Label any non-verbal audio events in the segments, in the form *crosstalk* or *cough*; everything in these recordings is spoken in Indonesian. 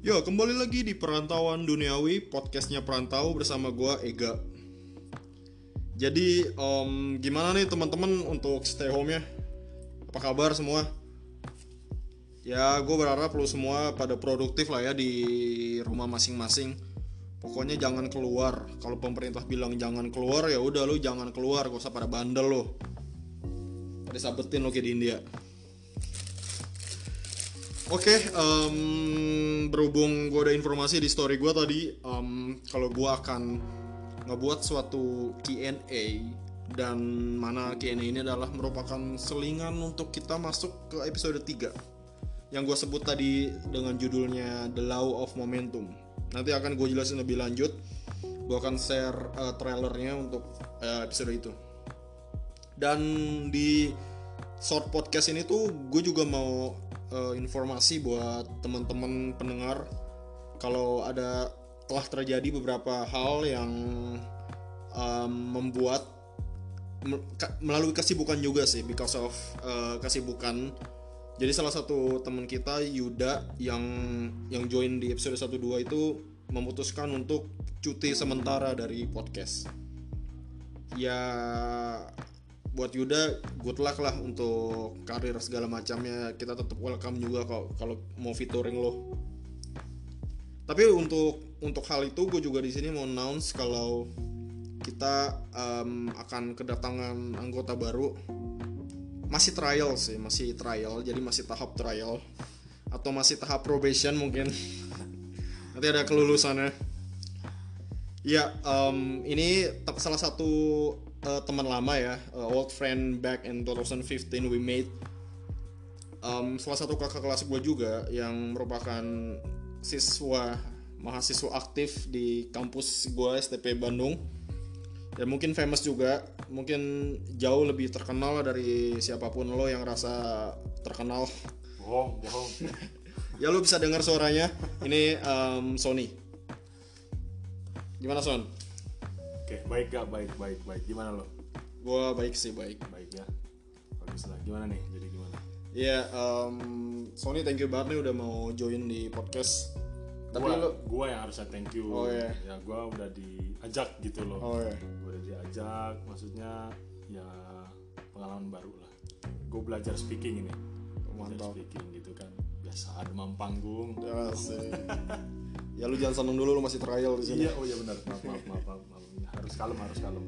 Yo, kembali lagi di Perantauan Duniawi, podcastnya Perantau bersama gua Ega. Jadi, em, gimana nih teman-teman untuk stay home ya? Apa kabar semua? Ya, gue berharap lu semua pada produktif lah ya di rumah masing-masing. Pokoknya jangan keluar. Kalau pemerintah bilang jangan keluar, ya udah lu jangan keluar, gak usah pada bandel lo. Pada sabetin lo kayak di India. Oke, em, berhubung gue ada informasi di story gue tadi, em, kalau gue akan ngebuat suatu Q&A dan mana Q&A ini adalah merupakan selingan untuk kita masuk ke episode 3 yang gue sebut tadi dengan judulnya The Law of Momentum. Nanti akan gue jelasin lebih lanjut. Gue akan share eh, trailernya untuk eh, episode itu. Dan di short podcast ini tuh gue juga mau eh, informasi buat teman-teman pendengar kalau ada telah terjadi beberapa hal yang em, membuat melalui kesibukan juga sih because of eh, kesibukan jadi salah satu teman kita Yuda yang yang join di episode 12 itu memutuskan untuk cuti sementara dari podcast. Ya buat Yuda good luck lah untuk karir segala macamnya. Kita tetap welcome juga kalau kalau mau featuring lo. Tapi untuk untuk hal itu gue juga di sini mau announce kalau kita em, akan kedatangan anggota baru masih trial sih masih trial jadi masih tahap trial atau masih tahap probation mungkin *laughs* nanti ada kelulusannya ya em, ini salah satu eh, teman lama ya eh, old friend back in 2015 we made Em, salah satu kakak kelas gue juga yang merupakan siswa mahasiswa aktif di kampus gue STP Bandung. Dan mungkin famous juga mungkin jauh lebih terkenal dari siapa pun lo yang rasa terkenal. Bohong *laughs* bohong ya lo bisa dengar suaranya. Ini em, Sony. Gimana Son? Oke baik gak? Baik baik baik. Gimana lo? Gua baik sih baik. Baik ya. Bagus lah gimana nih? Jadi gimana? Iya em, Sony thank you banget nih udah mau join di podcast. Tapi gua, lo gua yang harusnya thank you. Oh, iya. ya gua udah diajak gitu loh. Oh ya gua udah diajak maksudnya ya pengalaman baru lah. Gue belajar speaking ini. Belajar Mantap. speaking gitu kan. Biasa demam panggung. Ya ya lu jangan seneng dulu lu masih trial di sini. Iya oh iya benar. Maaf maaf maaf, maaf, maaf. Harus kalem harus kalem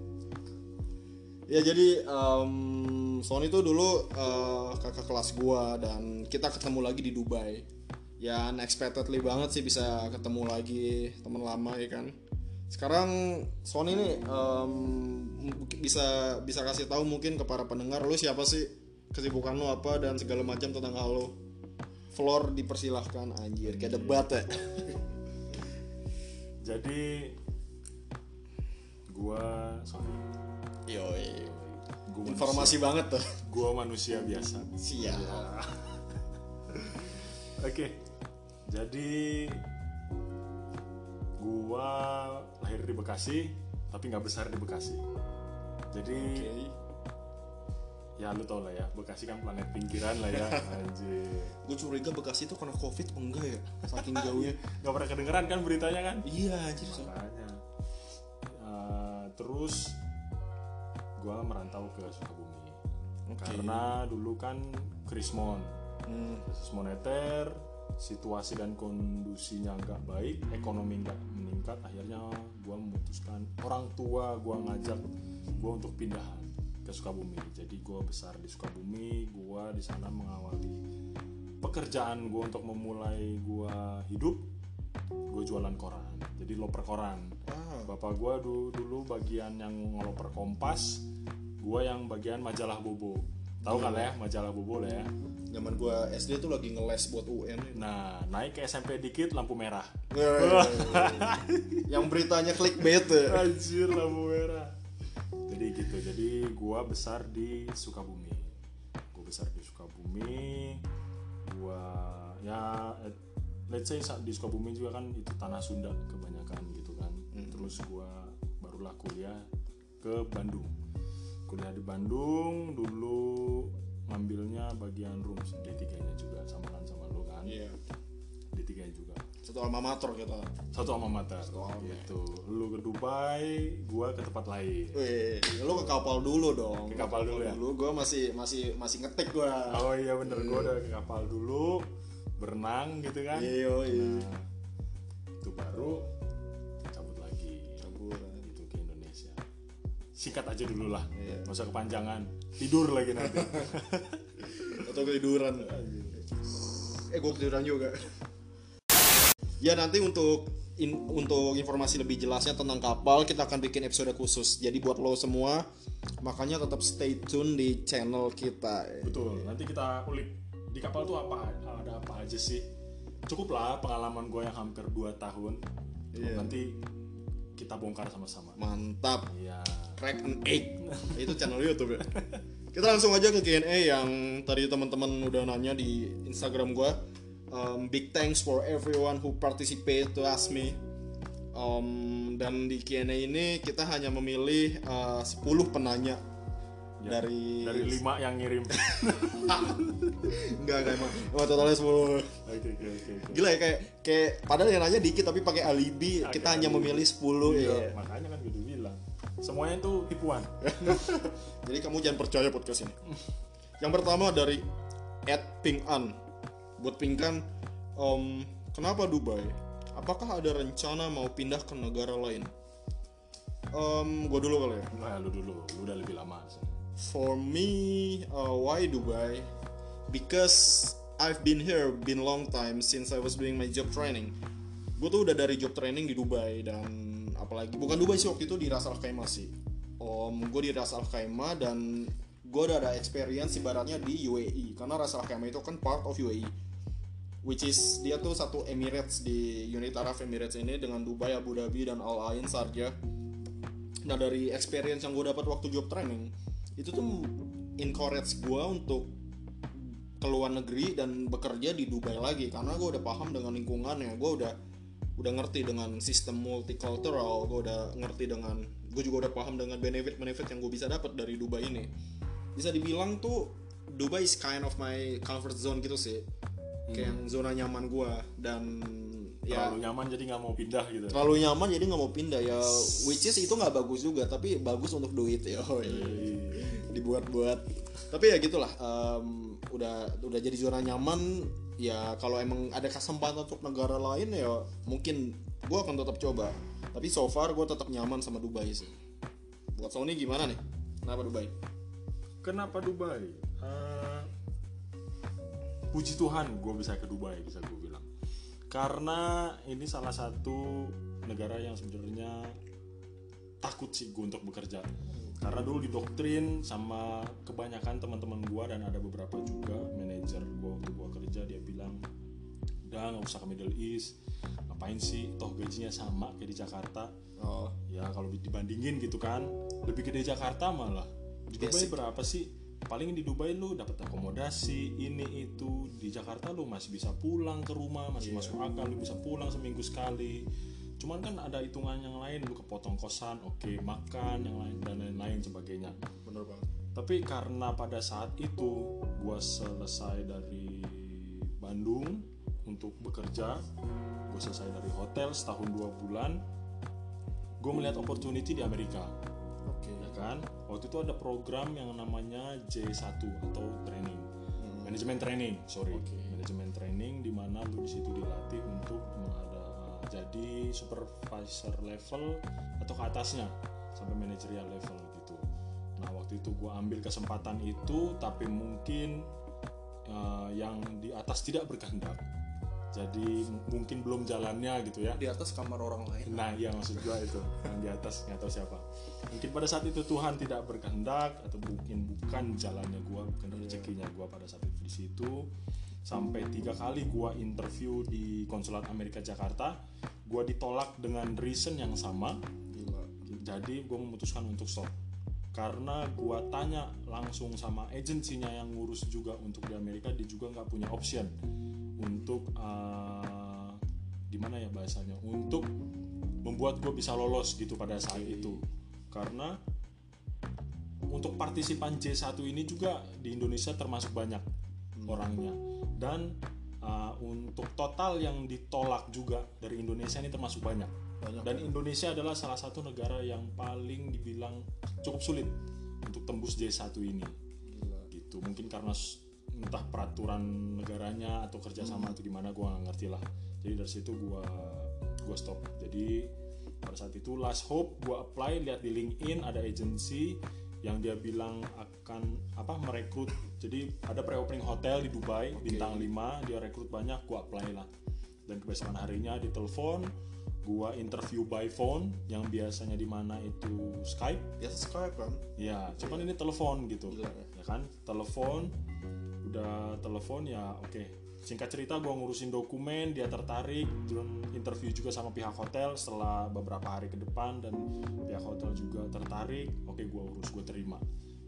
Ya jadi em, Sony tuh dulu eh, kakak kelas gua dan kita ketemu lagi di Dubai. Ya unexpectedly banget sih bisa ketemu lagi teman lama ya kan. Sekarang Sony nih em, bisa bisa kasih tahu mungkin ke para pendengar lu siapa sih kesibukan lu apa dan segala macam tentang hal lu. Floor dipersilahkan anjir kayak debat ya. *laughs* jadi gua sorry Yoi. gua Informasi banget tuh. gua manusia biasa Siap. *laughs* Oke, jadi gua lahir di Bekasi, tapi nggak besar di Bekasi. Jadi Oke. ya lu tau lah ya, Bekasi kan planet pinggiran lah ya, *laughs* anjir. Gue curiga Bekasi tuh kena covid enggak ya? Saking jauhnya. *laughs* Gak pernah kedengeran kan beritanya kan? Iya anjir. Makanya. Terus gua merantau ke Sukabumi. Oke. Karena dulu kan Krismon, Hmm. krisis moneter situasi dan kondusinya nggak baik ekonomi nggak meningkat akhirnya gue memutuskan orang tua gue ngajak gue untuk pindah ke Sukabumi jadi gue besar di Sukabumi gue di sana mengawali pekerjaan gue untuk memulai gue hidup gue jualan koran jadi loper koran Wow. bapak gue dulu, dulu bagian yang ngeloper kompas gue yang bagian majalah bobo tahu kan ya majalah bobo lah ya Zaman gua SD tuh lagi ngeles buat UN. Nah, naik ke SMP dikit lampu merah. Yang beritanya clickbait ya. Anjir lampu merah. Jadi gitu. Jadi gua besar di Sukabumi. Gua besar di Sukabumi. Gua ya let's say saat di Sukabumi juga kan itu tanah Sunda kebanyakan gitu kan. Terus gua barulah kuliah ke Bandung. Kuliah di Bandung dulu ngambilnya bagian room D3 nya juga sama kan sama lo kan. Iya. D3 nya juga. Satu alma mater kita satu alma mater gitu. Lu ke Dubai gua ke tempat lain. Wih, lu ke kapal dulu dong. Ke kapal dulu ya? dulu gue masih masih masih ngetik gue oh iya bener gua udah ke kapal dulu berenang gitu kan. Iya iya. Nah, itu baru cabut lagi. Caburan. gitu ke Indonesia. Sikat aja dulu lah. Iya. nggak usah kepanjangan. Tidur lagi nanti. *laughs* Atau ketiduran. Eh gue ketiduran juga. Ya nanti untuk in- untuk informasi lebih jelasnya tentang kapal kita akan bikin episode khusus. Jadi buat lo semua makanya tetap stay tune di channel kita. Betul. Nanti kita ulik di kapal tuh apa apa aja sih. Cukup lah pengalaman gue yang hampir 2 tahun. Iya. nanti kita bongkar sama-sama. Mantap. Iya. Crack an egg itu channel YouTube ya. Kita langsung aja ke Q&A yang tadi teman-teman udah nanya di Instagram gua. Um, big thanks for everyone who participate to ask me. Um, dan di Q&A ini kita hanya memilih uh, 10 penanya. Dari dari lima yang ngirim *laughs* enggak enggak emang, emang totalnya 10 oke oke oke oke. gila ya kayak kayak padahal yang nanya dikit tapi pakai alibi kita hanya alibi. memilih 10 Iya, ya makanya kan gue udah bilang semuanya itu tipuan *laughs* Jadi kamu jangan percaya podcast ini. Yang pertama dari Ed Pingan. Buat Pingan, em, kenapa Dubai? Apakah ada rencana mau pindah ke negara lain? Um, gue dulu kali ya. nah lu dulu lu udah lebih lama sih. For me, uh, why Dubai? Because I've been here been long time since I was doing my job training. Gue tuh udah dari job training di Dubai dan apalagi bukan Dubai sih waktu itu di Ras Al Khaimah sih. Om, gue di Ras Al Khaimah dan gue udah ada experience ibaratnya di UAE karena Ras Al Khaimah itu kan part of UAE which is dia tuh satu Emirates di unit Arab Emirates ini dengan Dubai, Abu Dhabi dan Al Ain Sharjah. Nah dari experience yang gue dapat waktu job training itu tuh encourage gue untuk ke luar negeri dan bekerja di Dubai lagi. Karena gue udah paham dengan lingkungannya gue udah udah ngerti dengan sistem multicultural. Gue udah ngerti dengan gue juga udah paham dengan benefit benefit yang gue bisa dapat dari Dubai ini. Bisa dibilang tuh Dubai is kind of my comfort zone gitu sih. Kayak yang zona nyaman gue dan ya terlalu nyaman jadi nggak mau pindah gitu. terlalu nyaman jadi nggak mau pindah. Ya which is itu nggak bagus juga. Tapi bagus untuk duit ya. Dibuat-buat tapi ya gitulah em, udah udah jadi zona nyaman. Ya kalau emang ada kesempatan untuk negara lain ya mungkin gue akan tetap coba. Tapi so far gue tetap nyaman sama Dubai sih. Buat Sony gimana nih? Kenapa Dubai? Kenapa Dubai? Eh, puji Tuhan gue bisa ke Dubai bisa gue bilang. Karena ini salah satu negara yang sebenarnya takut sih gue untuk bekerja karena dulu didoktrin sama kebanyakan teman-teman gue dan ada beberapa juga manajer gue waktu gue kerja dia bilang udah nggak usah ke Middle East. Ngapain sih? Toh gajinya sama kayak di Jakarta. Oh. Ya kalau dibandingin gitu kan lebih gede Jakarta malah. Di Dubai Basic. berapa sih? Paling di Dubai lu dapat akomodasi ini itu. Di Jakarta lu masih bisa pulang ke rumah masih masuk akal lu bisa pulang seminggu sekali cuman kan ada hitungan yang lain lu kepotong kosan oke makan yang lain dan lain-lain sebagainya. Bener banget. Tapi karena pada saat itu gua selesai dari Bandung untuk bekerja gue selesai dari hotel setahun dua bulan gue melihat opportunity di Amerika. Oke. Ya kan? Waktu itu ada program yang namanya J1 atau training. Manajemen training sorry. Oke. manajemen training di mana lu di situ dilatih untuk jadi supervisor level atau ke atasnya sampai managerial level gitu. Nah waktu itu gue ambil kesempatan itu tapi mungkin eh, yang di atas tidak berkehendak. Jadi mungkin belum jalannya gitu ya. Di atas kamar orang lain. Nah, iya maksud gua itu. Yang di atas nggak tahu siapa. Mungkin pada saat itu Tuhan tidak berkehendak atau mungkin bukan jalannya gua, bukan rezekinya gua pada saat itu di situ. Sampai tiga kali gua interview di konsulat Amerika Jakarta, gua ditolak dengan reason yang sama. gila Jadi gua memutuskan untuk stop. Karena gua tanya langsung sama agensinya yang ngurus juga untuk di Amerika, dia juga nggak punya option untuk uh, gimana ya bahasanya untuk membuat gue bisa lolos gitu pada saat itu karena untuk partisipan J1 ini juga di Indonesia termasuk banyak orangnya dan uh, untuk total yang ditolak juga dari Indonesia ini termasuk banyak. Banyak, Dan Indonesia adalah salah satu negara yang paling dibilang cukup sulit untuk tembus J1 ini. Gitu. Mungkin karena entah peraturan negaranya atau kerjasama Hmm. atau gimana gua nggak ngerti lah. Jadi dari situ gua gua stop. Jadi pada saat itu last hope gua apply lihat di LinkedIn ada agency yang dia bilang akan apa merekrut. Jadi ada pre-opening hotel di Dubai bintang 5 dia rekrut banyak gua apply lah. Dan kebesokan harinya ditelepon gua interview by phone yang biasanya di mana itu Skype. Biasa Skype kan. ya cuman ini telepon gitu. Gila ya. ya kan? Telepon udah telepon ya oke singkat cerita gua ngurusin dokumen dia tertarik dan interview juga sama pihak hotel setelah beberapa hari ke depan dan pihak hotel juga tertarik oke gua urus gua terima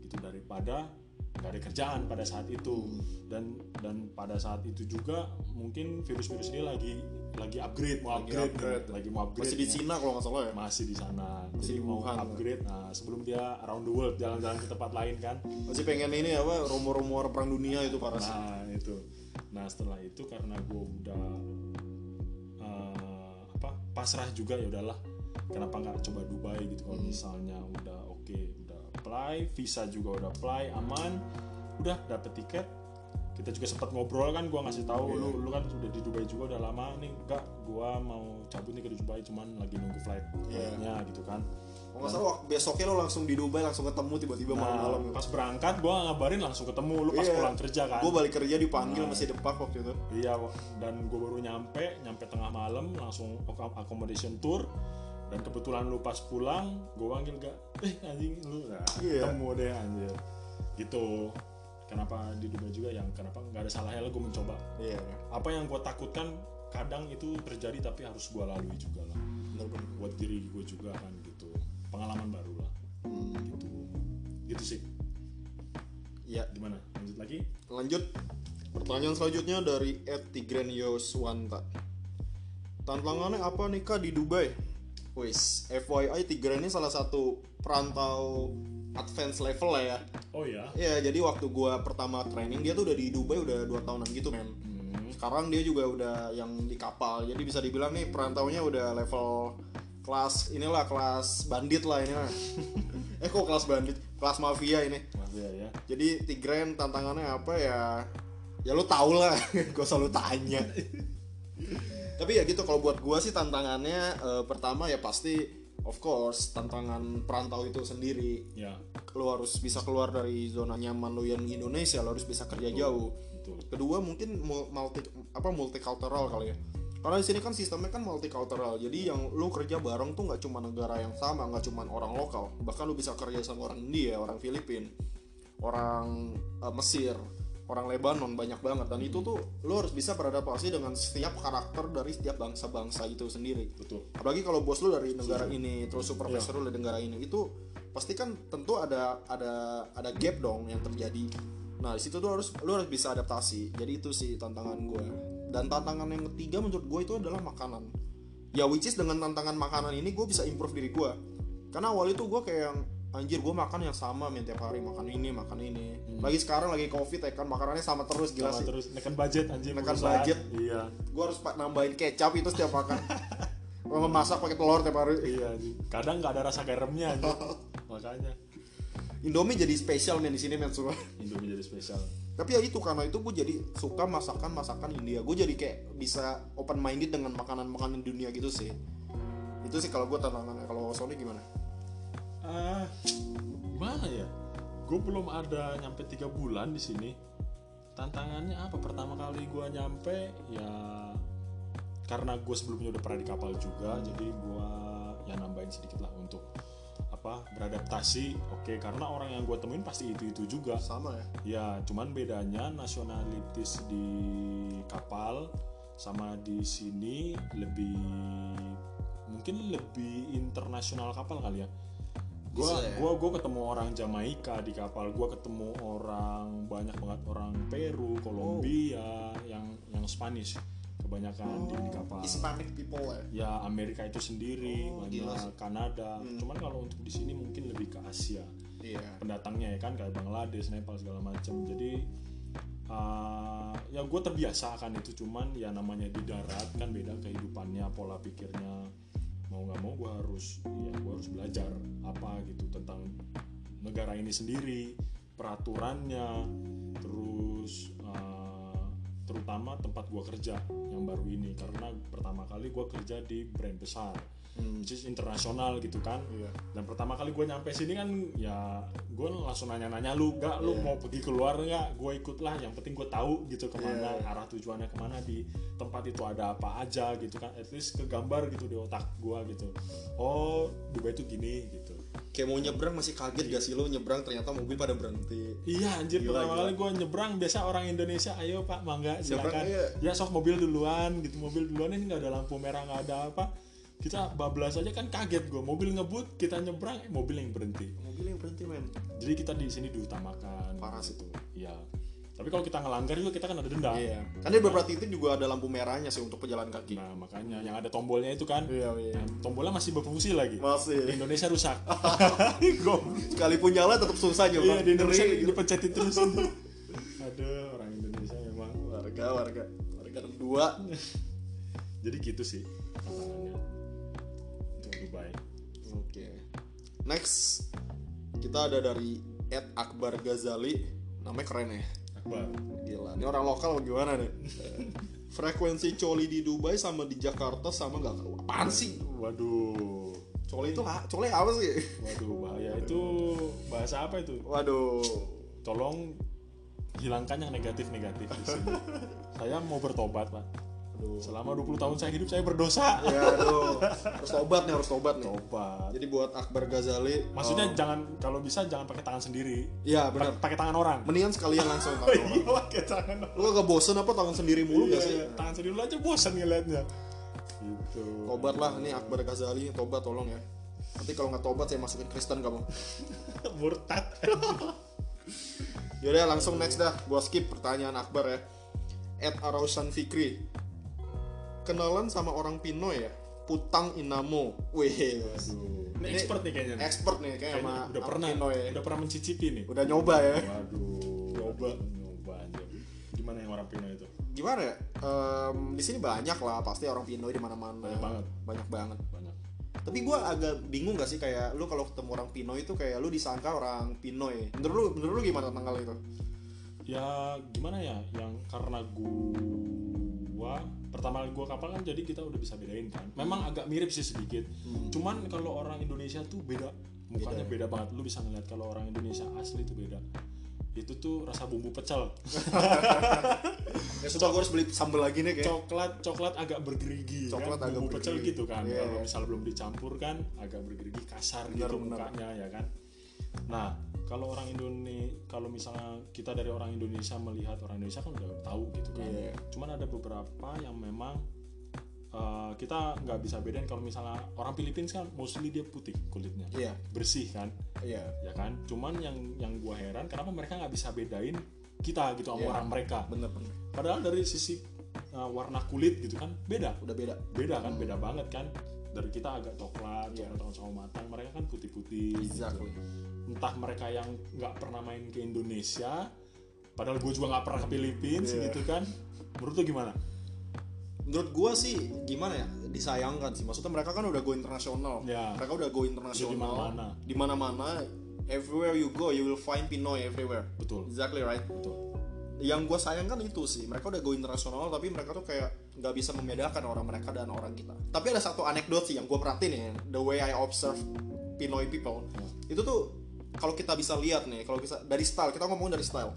itu daripada nggak ada kerjaan pada saat itu dan dan pada saat itu juga mungkin virus-virus ini lagi lagi upgrade mau Lagi upgrade, upgrade. lagi mau upgrade Masih di Cina kalau nggak salah ya. masih di sana Masih jadi di mau Wuhan. upgrade nah sebelum dia around the world jalan-jalan ke tempat lain kan Masih pengen ini apa rumor-rumor perang dunia itu parah sih. nah itu nah setelah itu karena gue udah eh, apa pasrah juga ya udahlah. Kenapa nggak coba Dubai gitu? Kalau misalnya udah oke udah apply visa juga udah apply aman udah dapet tiket. Kita juga sempat ngobrol kan gua ngasih tahu lu lu kan sudah di Dubai juga udah lama nih. Enggak gua mau cabut nih ke Dubai cuman lagi nunggu flight flightnya gitu kan Kalau nggak salah besoknya lo langsung di Dubai langsung ketemu tiba-tiba malam-malam. Nah, pas berangkat gua ngabarin langsung ketemu lu pas Iya. pulang kerja kan Gue balik kerja dipanggil masih depak waktu itu. Iya, dan gue baru nyampe, nyampe tengah malam langsung ac- accommodation tour. Dan kebetulan lu pas pulang, gue panggil gak, eh anjing lu, nah, Iya. ketemu deh anjir. Gitu. Kenapa di Dubai juga yang kenapa nggak ada salahnya lah gue mencoba. Iya. Apa yang gue takutkan kadang itu terjadi tapi harus gue lalui juga lah. Bener-bener. Buat diri gue juga kan gitu. Pengalaman baru lah. Gitu. Gitu sih. Iya. Gimana? Lanjut lagi? Lanjut. Pertanyaan selanjutnya dari Ed Tigren Yoswanta. Tantangannya apa nih kak di Dubai? Wis, FYI Tigren ini salah satu perantau advance level lah ya. Oh ya. Ya, jadi waktu gua pertama training dia tuh udah di Dubai udah dua tahunan gitu men. Hmm. Sekarang dia juga udah yang di kapal. Jadi bisa dibilang nih perantaunya udah level kelas inilah kelas bandit lah ini lah. *laughs* eh kok kelas bandit? Kelas mafia ini. Maaf ya. Jadi Tigren tantangannya apa ya? Ya lu tau lah, *laughs* gak usah lu tanya. *laughs* Tapi ya gitu kalau buat gua sih tantangannya eh, pertama ya pasti of course tantangan perantau itu sendiri. Ya. Lu harus bisa keluar dari zona nyaman lu yang di Indonesia, lu harus bisa kerja jauh. Betul. Kedua mungkin mu- multi apa multicultural kali ya. Karena di sini kan sistemnya kan multicultural. Jadi yang lu kerja bareng tuh nggak cuma negara yang sama, nggak cuma orang lokal. Bahkan lu bisa kerja sama orang India, orang Filipina, orang eh, Mesir, orang Lebanon banyak banget. Dan itu tuh lu harus bisa beradaptasi dengan setiap karakter dari setiap bangsa-bangsa itu sendiri Betul. apalagi kalau bos lu dari negara ini terus supervisor lu dari negara ini itu pasti kan tentu ada ada ada gap dong yang terjadi nah di situ tuh harus lu harus bisa adaptasi jadi itu sih tantangan gue dan tantangan yang ketiga menurut gue itu adalah makanan ya which is dengan tantangan makanan ini gue bisa improve diri gue karena awal itu gue kayak yang anjir gue makan yang sama men tiap hari makan ini makan ini lagi sekarang lagi covid ya kan makanannya sama terus gila Sama sih terus nekan budget anjing Nekan perusahaan. budget. Iya. gue harus nambahin kecap itu setiap makan *laughs* masak pakai telur tiap hari Iya anjing. Kadang nggak ada rasa garamnya anjing. *laughs* Makanya Indomie jadi spesial men di sini men semua. Indomie jadi spesial. Tapi ya itu karena itu gue jadi suka masakan masakan India. Gue jadi kayak bisa open minded dengan makanan makanan dunia gitu sih. Itu sih kalau gue tantangannya. Kalau Sony gimana? Ah, gimana ya? Gue belum ada nyampe tiga bulan di sini. Tantangannya apa? Pertama kali gue nyampe ya karena gue sebelumnya udah pernah di kapal juga, jadi gue ya nambahin sedikit lah untuk apa beradaptasi. Oke, karena orang yang gue temuin pasti itu itu juga. Sama ya. Ya, cuman bedanya nasionalitas di kapal sama di sini lebih mungkin lebih internasional kapal kali ya. Bisa ya. gua gua ketemu orang Jamaika di kapal, gua ketemu orang banyak banget orang Peru, Kolombia, yang yang Spanish kebanyakan di, di kapal. Hispanic people ya. Ya Amerika itu sendiri, Oh, gila banyak Kanada. Cuman kalau untuk di sini mungkin lebih ke Asia Iya. pendatangnya ya kan kayak Bangladesh, Nepal segala macam. Jadi uh, ya gue terbiasa akan itu cuman ya namanya di darat kan beda kehidupannya pola pikirnya mau nggak mau gue harus ya gue harus belajar apa gitu tentang negara ini sendiri peraturannya terus terutama tempat gue kerja yang baru ini. Karena pertama kali gue kerja di brand besar which is internasional gitu kan. Iya. dan pertama kali gue nyampe sini kan ya gue langsung nanya-nanya lu gak lu mau pergi keluar nggak? Gue ikut lah yang penting gue tahu gitu ke mana Iya. arah tujuannya ke mana di tempat itu ada apa aja gitu kan. At least kegambar gitu di otak gue gitu. Oh Dubai itu gini gitu kayak mau nyebrang masih kaget gak sih lo nyebrang ternyata mobil pada berhenti. Iya anjir Gila, pertama kali gue nyebrang biasa orang Indonesia ayo pak mangga silakan iya. ya sok mobil duluan gitu mobil duluan ini nggak ada lampu merah nggak ada apa. Kita bablas aja kan kaget gue mobil ngebut kita nyebrang eh, mobil yang berhenti. Mobil yang berhenti men. Jadi kita di sini diutamakan. Parah sih tuh. Iya. Tapi kalau kita ngelanggar juga kita kan ada denda. iya kan di beberapa titik juga ada lampu merahnya sih untuk pejalan kaki Nah makanya yang ada tombolnya itu kan. iya iya Nah, tombolnya masih berfungsi lagi. Di masih Indonesia rusak. *laughs* Sekalipun nyala tetap susah Iya nyebrang di Indonesia Ngeri gitu. dipencetin terus. *laughs* Aduh orang Indonesia memang. warga warga warga dua Jadi gitu sih tantangannya untuk Dubai. Oke. Next kita ada dari Ed Akbar Ghazali. Namanya keren ya. Akbar. Gila. Ini orang lokal gimana nih? Frekuensi coli di Dubai sama di Jakarta sama nggak? Apaan sih? Waduh. Coli itu coli apa sih? Waduh bahaya itu bahasa apa itu? Waduh. Tolong hilangkan yang negatif-negatif di sini. *laughs* Saya mau bertobat, Pak. Aduh. Selama 20 tahun saya hidup saya berdosa. Ya aduh. Harus tobat nih, harus tobat nih. Tobat. Jadi buat Akbar Ghazali, Maksudnya eh, jangan kalau bisa jangan pakai tangan sendiri. Iya benar. Pakai tangan orang. Mendingan sekalian langsung Oh, *laughs* tangan iya, orang. pakai tangan orang. Lu gak bosen apa tangan sendiri mulu Iya, gak sih? iya. Tangan sendiri lu aja bosan ngeliatnya. Gitu. Tobat lah, nih Akbar Ghazali, tobat tolong ya. Nanti kalau nggak tobat saya masukin Kristen kamu. *laughs* Murtad. *laughs* Yaudah langsung next dah, gua skip pertanyaan Akbar ya. Ed Arausan Fikri. Kenalan sama orang Pinoy ya? Putang Inamo. Wih. Ini expert nih kayaknya. nih. Expert nih kayak Kayaknya sama udah sama pernah Pinoy. udah pernah mencicipi nih. Udah nyoba ya. Waduh. Nyoba. Nyoba anjir. Gimana yang orang Pino itu? Gimana ya? Em, di sini banyak lah pasti orang Pinoy di mana-mana. Banyak banget. Banyak banget. Banyak. Tapi gua agak bingung gak sih kayak lu kalau ketemu orang Pinoy itu kayak lu disangka orang Pinoy. Menurut lu menurut lu gimana tentang hal itu? Ya gimana ya? Yang karena gua pertama kali gua kapal kan jadi kita udah bisa bedain kan. Memang agak mirip sih sedikit. Cuman kalau orang Indonesia tuh beda. Mukanya beda, banget. Lu bisa ngeliat kalau orang Indonesia asli itu beda. Itu tuh rasa bumbu pecel. *laughs* Ya sudah gua harus beli sambal lagi nih kayak. coklat coklat agak bergerigi Coklat kan agak bumbu pecel bergerigi. gitu kan Iya, kalau iya. misal belum dicampur kan agak bergerigi kasar Benar, gitu benar. mukanya ya kan nah kalau orang Indonesia kalau misalnya kita dari orang Indonesia melihat orang Indonesia kan udah tahu gitu kan Iya. cuman ada beberapa yang memang uh, kita nggak bisa bedain kalau misalnya orang Filipina kan mostly dia putih kulitnya Iya. bersih kan Iya. ya kan cuman yang yang gua heran kenapa mereka nggak bisa bedain kita gitu sama Iya. orang mereka Bener bener. padahal dari sisi uh, warna kulit gitu kan beda Udah beda. beda kan beda banget kan dari kita agak coklat coklat yeah. sama matang mereka kan putih-putih gitu. Entah mereka yang nggak pernah main ke Indonesia padahal gue juga nggak pernah ke Filipina Iya. gitu kan menurut lu gimana Menurut gua sih gimana ya? Disayangkan sih. Maksudnya mereka kan udah go internasional. Ya. Mereka udah go internasional. Di mana-mana. Di mana-mana. Everywhere you go, you will find Pinoy everywhere. betul Exactly right. betul Yang gue sayangkan itu sih, mereka udah go internasional tapi mereka tuh kayak nggak bisa membedakan orang mereka dan orang kita. Tapi ada satu anekdot sih yang gue perhatiin ya, the way I observe Pinoy people, itu tuh kalau kita bisa lihat nih, kalau bisa dari style, kita ngomong dari style.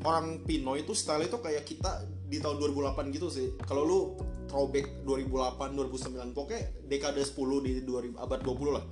Orang Pinoy itu style itu kayak kita di tahun 2008 gitu sih. Kalau lu throwback 2008, 2009, pokoknya dekade 10 di 2000, abad 20 lah.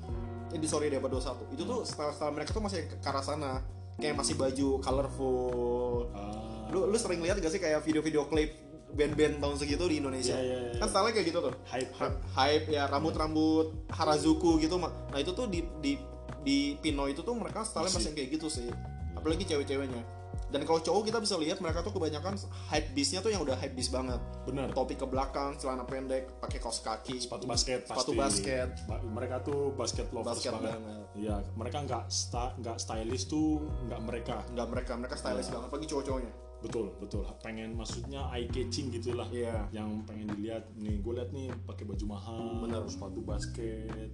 Eh, di sorry di abad 21. Itu tuh style-style mereka tuh masih ke arah sana. Kayak masih baju colorful, Ah, lu lu sering lihat gak sih kayak video-video klip band-band tahun segitu di Indonesia Iya, iya, iya. kan style kayak gitu tuh hype hype hype ya rambut-rambut Harajuku gitu nah itu tuh di di di Pino itu tuh mereka style masih kayak gitu sih. Apalagi cewek-ceweknya. Dan kalau cowok kita bisa lihat mereka tuh kebanyakan hype beastnya tuh yang udah hype beast banget. Benar topi ke belakang celana pendek pakai kaos kaki. Sepatu basket Sepatu pasti. basket. Ba- mereka tuh basket lovers Basket banget. banget. iya mereka nggak sta- nggak stylish tuh nggak mereka. Nggak mereka mereka stylish banget apalagi cowok-cowoknya. Betul betul. Pengen maksudnya eye catching gitulah Iya. yang pengen dilihat nih gue lihat nih pakai baju mahal Bener. sepatu basket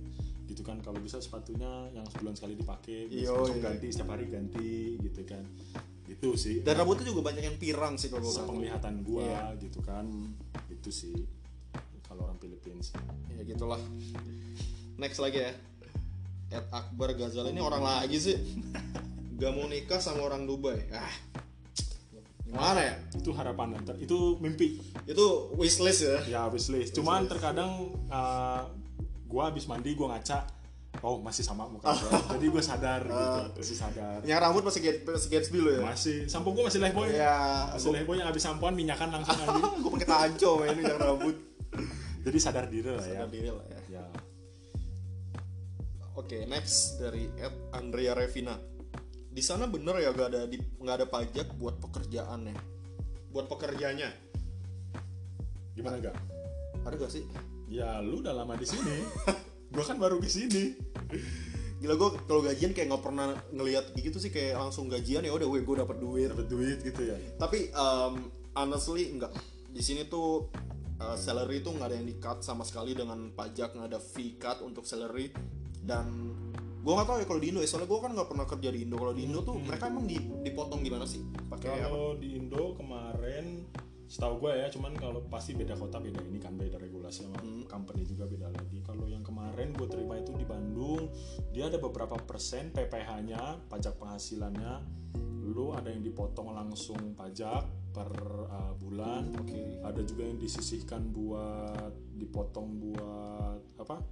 gitu kan kalau bisa sepatunya yang sebulan sekali dipakai besok iya. ganti setiap hari ganti gitu kan itu sih Dan rambutnya juga banyak yang pirang sih kalau gue sepenglihatan gua Iya. gitu kan itu sih kalau orang Filipina sih Ya gitulah. Next lagi ya. Ed Akbar Ghazal ini orang lagi sih. Gak mau nikah sama orang Dubai. Ah. Gimana ya? itu harapan ntar itu mimpi Itu wishlist ya. ya wishlist cuman terkadang uh, gua habis mandi gua ngaca oh masih sama muka gua *laughs* jadi gua sadar gitu masih sadar Yang rambut masih get, masih Gatsby lo ya? masih sampo gua masih lehboy Ya, masih lehboy yang habis sampoan minyakan langsung anjing *laughs* gue pakai tanco men yang rambut. jadi sadar diri lah ya Sadar diri lah ya. ya Oke, next dari Ed Andrea Revina. Di sana bener ya gak ada di nggak ada pajak buat pekerjaannya. Buat pekerjanya. gimana gak Ada gak sih? Ya lu udah lama di sini. *laughs* Gua kan baru di sini. Gila gue kalau gajian kayak nggak pernah ngelihat gitu sih kayak langsung gajian ya udah gue gue dapat duit. dapat duit gitu ya? Tapi um, honestly enggak. Di sini tuh uh, salary tuh nggak ada yang di cut sama sekali dengan pajak nggak ada fee cut untuk salary. Dan gue nggak tahu ya kalau di Indo ya soalnya gue kan nggak pernah kerja di Indo. Kalau di Indo tuh mereka emang di- dipotong gimana sih? Pakai? Kalau di Indo kemarin setahu gue ya, cuman kalau pasti beda kota beda ini kan beda regulasi sama Hmm. company juga beda lagi. Kalau yang kemarin gue terima itu di Bandung, dia ada beberapa persen PPh-nya, pajak penghasilannya. Lu ada yang dipotong langsung pajak per uh, bulan. Oke. Ada juga yang disisihkan buat dipotong buat apa?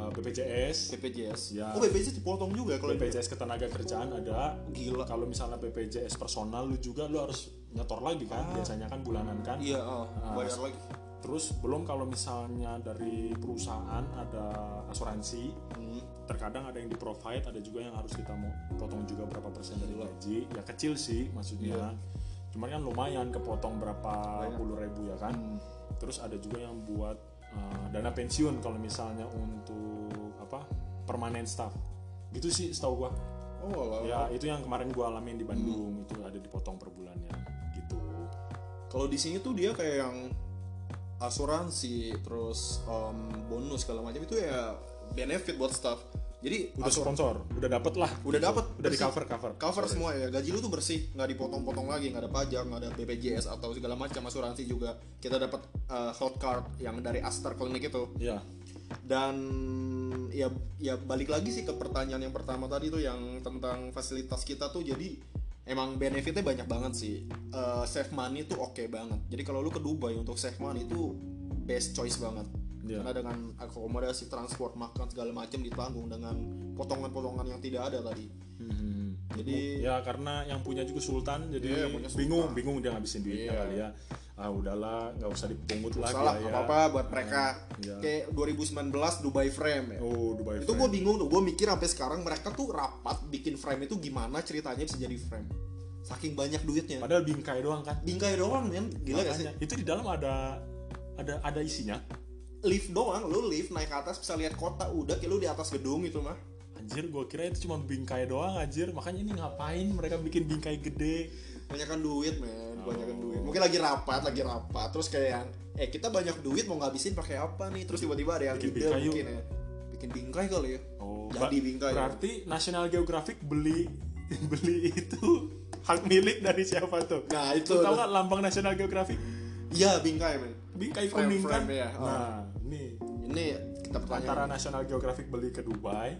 Uh, BPJS. BPJS. Ya. Oh BPJS dipotong juga kalau BPJS ketenaga kerjaan ada Gila. kalau misalnya BPJS personal lu juga lu harus nyetor lagi kan biasanya kan bulanan kan Iya, oh, Ah, bayar lagi. terus belum kalau misalnya dari perusahaan ada asuransi Hmm. terkadang ada yang di provide ada juga yang harus kita mau potong juga berapa persen dari gaji ya kecil sih maksudnya cuman kan lumayan kepotong berapa puluh ribu ya kan terus ada juga yang buat uh, dana pensiun kalau misalnya untuk apa permanen staff. Gitu sih setahu gua. Oh, lah. ya itu yang kemarin gua alamin di Bandung. Itu ada dipotong per bulannya. Gitu. Kalau di sini tuh dia kayak yang asuransi, terus um, bonus segala macam itu ya benefit buat staff. Jadi udah asur- sponsor. Udah dapet lah. Udah dapat udah di cover. Cover cover semua ya. Gaji lu tuh bersih. Nggak dipotong-potong lagi. Nggak ada pajak nggak ada BPJS atau segala macam asuransi juga. Kita dapat uh, health card yang dari Astar Clinic itu. Ya dan ya ya balik lagi sih ke pertanyaan yang pertama tadi tuh yang tentang fasilitas kita tuh. Jadi emang benefitnya banyak banget sih. Eh, save money tuh oke banget. Jadi kalau lu ke Dubai untuk save money itu best choice banget. Iya. karena dengan akomodasi transport makan segala macam ditanggung dengan potongan-potongan yang tidak ada tadi. Jadi ya karena yang punya juga Sultan jadi Iya, punya Sultan. bingung bingung dia ngabisin duitnya Iya. kali ya ah udahlah nggak usah dipungut lagi salah lah ya. apa apa buat mereka. Iya. kayak 2019 Dubai Frame ya. Oh Dubai itu gue bingung tuh gue mikir sampai sekarang mereka tuh rapat bikin frame itu gimana ceritanya bisa jadi frame. Saking banyak duitnya. Padahal bingkai doang kan? Bingkai doang men. Gila gak sih? Makanya, itu di dalam ada ada ada isinya. Lift doang lu lift naik ke atas bisa lihat kota. Udah kayak lu di atas gedung itu mah. Anjir gue kira itu cuma bingkai doang anjir. Makanya ini ngapain mereka bikin bingkai gede? Banyakan duit men banyakan Oh. duit. Mungkin lagi rapat lagi rapat. Terus kayak yang eh kita banyak duit mau ngabisin pakai apa nih? Terus tiba-tiba ada yang Bikin ide bingkai yuk. mungkin ya. Bikin bingkai kali ya. Oh jadi bingkai berarti National Geographic beli *laughs* beli itu hak milik dari siapa tuh? Nah itu Lu tahu nggak lambang National Geographic? Iya bingkai men. Bingkai Frame- kuning kan? ya. Oh. nah ini. Ini kita antara pertanyaan National Geographic beli ke Dubai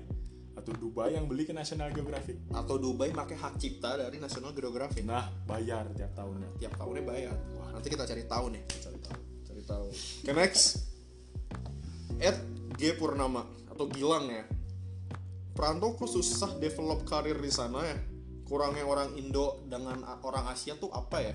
atau Dubai yang beli ke National Geographic? Atau Dubai pakai hak cipta dari National Geographic. Nah bayar tiap tahunnya. Tiap tahunnya bayar. Nanti kita cari tahu nih. Cari tahu cari tahu. Oke next. Ed G. Purnama atau Gilang ya. Perantau kok susah develop karir di sana ya. Kurangnya orang Indo dengan orang Asia tuh apa ya?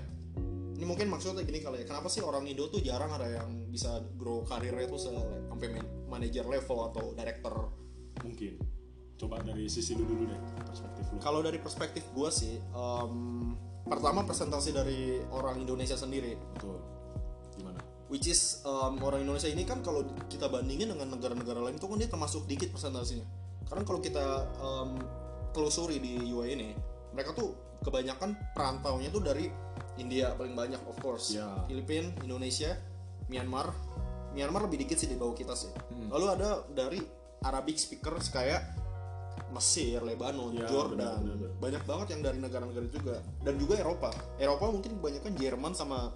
Ini mungkin maksudnya gini kali ya. Kenapa sih orang Indo tuh jarang ada yang bisa grow karirnya tuh sampai man- manager level atau director? Mungkin coba dari sisi lu dulu deh perspektif lu. Kalau dari perspektif gue sih em, pertama presentasi dari orang Indonesia sendiri. Betul. Gimana? Which is um, orang Indonesia ini kan kalau kita bandingin dengan negara-negara lain itu kan dia termasuk dikit presentasinya. Karena kalau kita um, telusuri di UAE ini mereka tuh kebanyakan perantaunya tuh dari India paling banyak of course. Ya. Filipina Indonesia Myanmar. Myanmar lebih dikit sih di bawah kita sih. Hmm. lalu ada dari Arabic speakers kayak Mesir, Lebanon, Ya, Jordan, benar, benar, banyak banget yang dari negara-negara juga dan juga Eropa. Eropa mungkin kebanyakan Jerman sama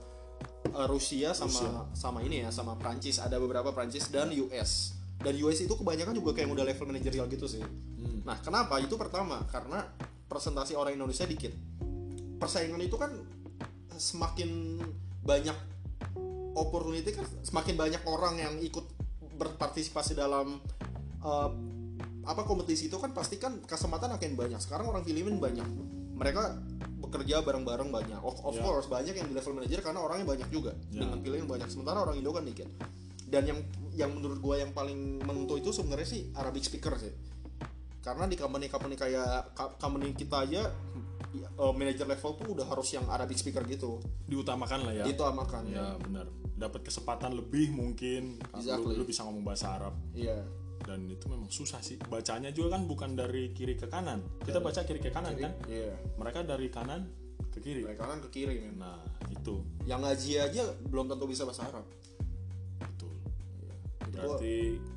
uh, Rusia sama Rusia. sama ini ya sama Prancis ada beberapa Prancis dan US dan US itu kebanyakan juga kayak udah level manajerial gitu sih. Hmm. Nah kenapa itu pertama karena presentasi orang Indonesia dikit persaingan itu kan semakin banyak opportunity kan semakin banyak orang yang ikut berpartisipasi dalam uh, apa kompetisi itu kan pasti kan kesempatan akan banyak. Sekarang orang Filipina banyak. Mereka bekerja bareng-bareng banyak. Of, of Ya. course banyak yang di level manager karena orangnya banyak juga. Ya. dengan pilihan banyak. Sementara orang Indo kan dikit. Dan yang yang menurut gua yang paling menentu itu sebenarnya sih Arabic speaker sih. Karena di company-company kayak ka- company kita aja ya, uh, manager level tuh udah harus yang Arabic speaker gitu. Diutamakan lah ya. Itu amakan ya benar. Dapat kesempatan lebih mungkin. Exactly. lu, lu bisa ngomong bahasa Arab. Iya dan itu memang susah sih. Bacanya juga kan bukan dari kiri ke kanan. Kita baca kiri ke kanan kan? iya. Mereka dari kanan ke kiri. Dari kanan ke kiri men. Nah itu. Yang ngaji aja belum tentu bisa bahasa Arab. Betul. Iya. berarti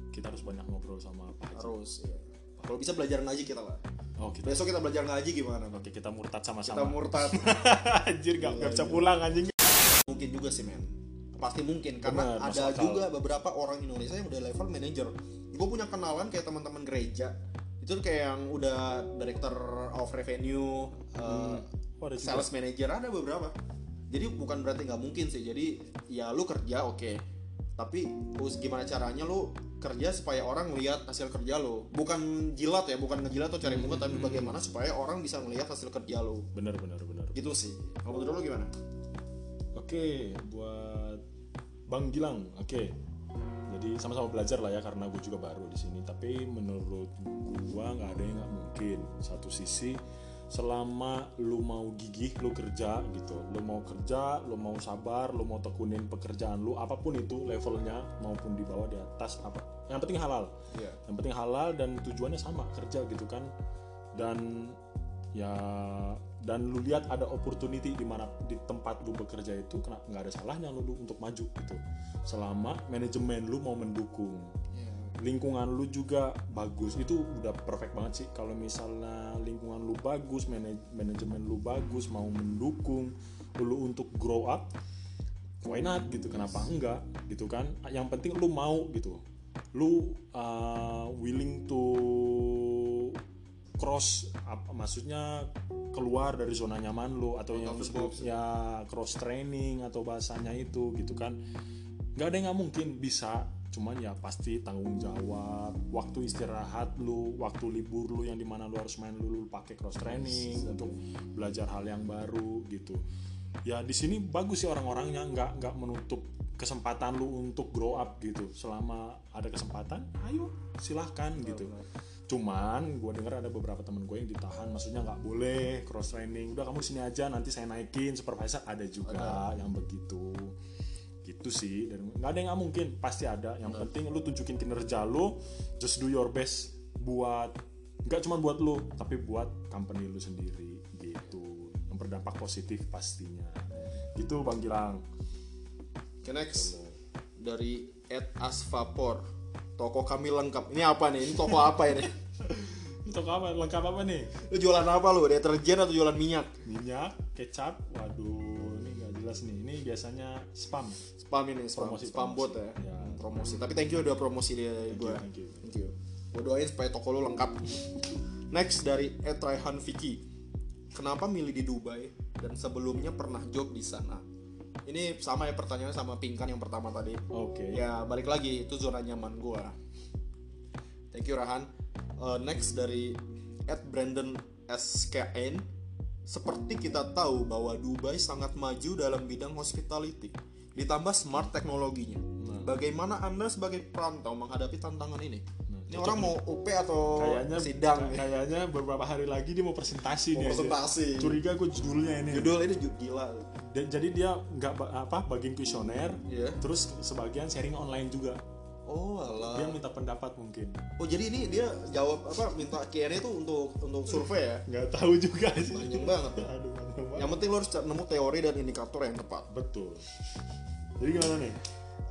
kita harus banyak ngobrol sama Pak Haji. Harus iya. kalau bisa belajar ngaji kita lah oh kita besok kita belajar ngaji gimana oke kita murtad kita sama-sama murtad. *laughs* Anjir gak, Iya, bisa pulang anjing. Mungkin juga sih men pasti mungkin karena masuk ada akal. juga beberapa orang Indonesia yang udah level manager. Gue punya kenalan kayak teman-teman gereja. Itu kayak yang udah director of revenue uh, Oh, ada juga. sales manager ada beberapa. Jadi bukan berarti nggak mungkin sih. Jadi ya lu kerja oke. Tapi us gimana caranya lu kerja supaya orang lihat hasil kerja lu? Bukan jilat ya bukan ngejilat atau cari muka tapi bagaimana supaya orang bisa melihat hasil kerja lu? Bener bener bener gitu sih. Kalau menurut lu gimana? Oke, buat Bang Gilang, oke. Jadi sama-sama belajar lah ya karena gue juga baru di sini. Tapi menurut gua nggak ada yang nggak mungkin. Satu sisi, selama lu mau gigih, lu kerja gitu. Lu mau kerja, lu mau sabar, lu mau tekunin pekerjaan lu, apa pun itu levelnya maupun di bawah di atas apa. Yang penting halal. Iya. Yang penting halal dan tujuannya sama kerja gitu kan. Dan ya dan lu lihat ada opportunity di mana di tempat lu bekerja itu kena nggak ada salahnya lu, lu untuk maju gitu. Selama manajemen lu mau mendukung. Lingkungan lu juga bagus. Itu udah perfect banget sih. Kalau misalnya lingkungan lu bagus manaj- manajemen lu bagus mau mendukung lu untuk grow up why not gitu. Kenapa enggak gitu kan? Yang penting lu mau gitu. Lu uh, willing to cross apa maksudnya keluar dari zona nyaman lu atau yang disebut ya cross training atau bahasanya itu gitu kan. Nggak ada yang nggak mungkin bisa. Cuman ya pasti tanggung jawab waktu istirahat lu waktu libur lu yang di mana lu harus main lu, lu pakai cross training untuk belajar hal yang baru gitu. Ya di sini bagus sih orang-orangnya nggak nggak menutup kesempatan lu untuk grow up gitu. Selama ada kesempatan ayo silahkan gitu cuman gue dengar ada beberapa temen gue yang ditahan maksudnya nggak boleh cross training udah kamu sini aja nanti saya naikin. Supervisor ada juga yang begitu. Gitu sih. Dan nggak ada yang nggak mungkin. Pasti ada. Yang penting lu tunjukin kinerja lu. Just do your best buat nggak cuma buat lu tapi buat company lu sendiri. Gitu. Yang berdampak positif pastinya. Gitu bang Gilang. Oke next. Dari Ed Asvapor. Toko kami lengkap. Ini apa nih? Ini toko apa ini *laughs* untuk apa? Lengkap apa nih? Lu jualan apa lu? Deterjen atau jualan minyak? Minyak kecap waduh ini nggak jelas nih. Ini biasanya spam. Spam ini spam. Promosi, spam promosi. bot ya. Ya. promosi. Tapi thank you udah promosi dia gue thank you. thank you. Gue doain supaya toko lu lengkap. Next dari Ed Raihan Vicky. Kenapa milih di Dubai dan sebelumnya pernah job di sana? Ini sama ya pertanyaannya sama Pingkan yang pertama tadi. Oke. Ya balik lagi. Itu zona nyaman gua. Thank you Rahan Uh, next dari Ed Brandon SKN seperti kita tahu bahwa Dubai sangat maju dalam bidang hospitality ditambah smart teknologinya. Bagaimana anda sebagai perantau menghadapi tantangan ini? Ini orang mau UP atau kayaknya sidang? kayaknya beberapa hari lagi dia mau presentasi Mau nih presentasi. curiga gue judulnya ini. Judul ini gila. Dan- jadi dia nggak apa bagian kuesioner Iya. terus sebagian sharing online juga oh alah. Dia minta pendapat mungkin. Oh jadi ini dia jawab apa minta Q&A itu untuk untuk survei ya? Nggak tahu juga sih. Panjang banget. Ya. *laughs* aduh banget. yang penting lo harus nemu teori dan indikator yang tepat. Betul. Jadi gimana nih?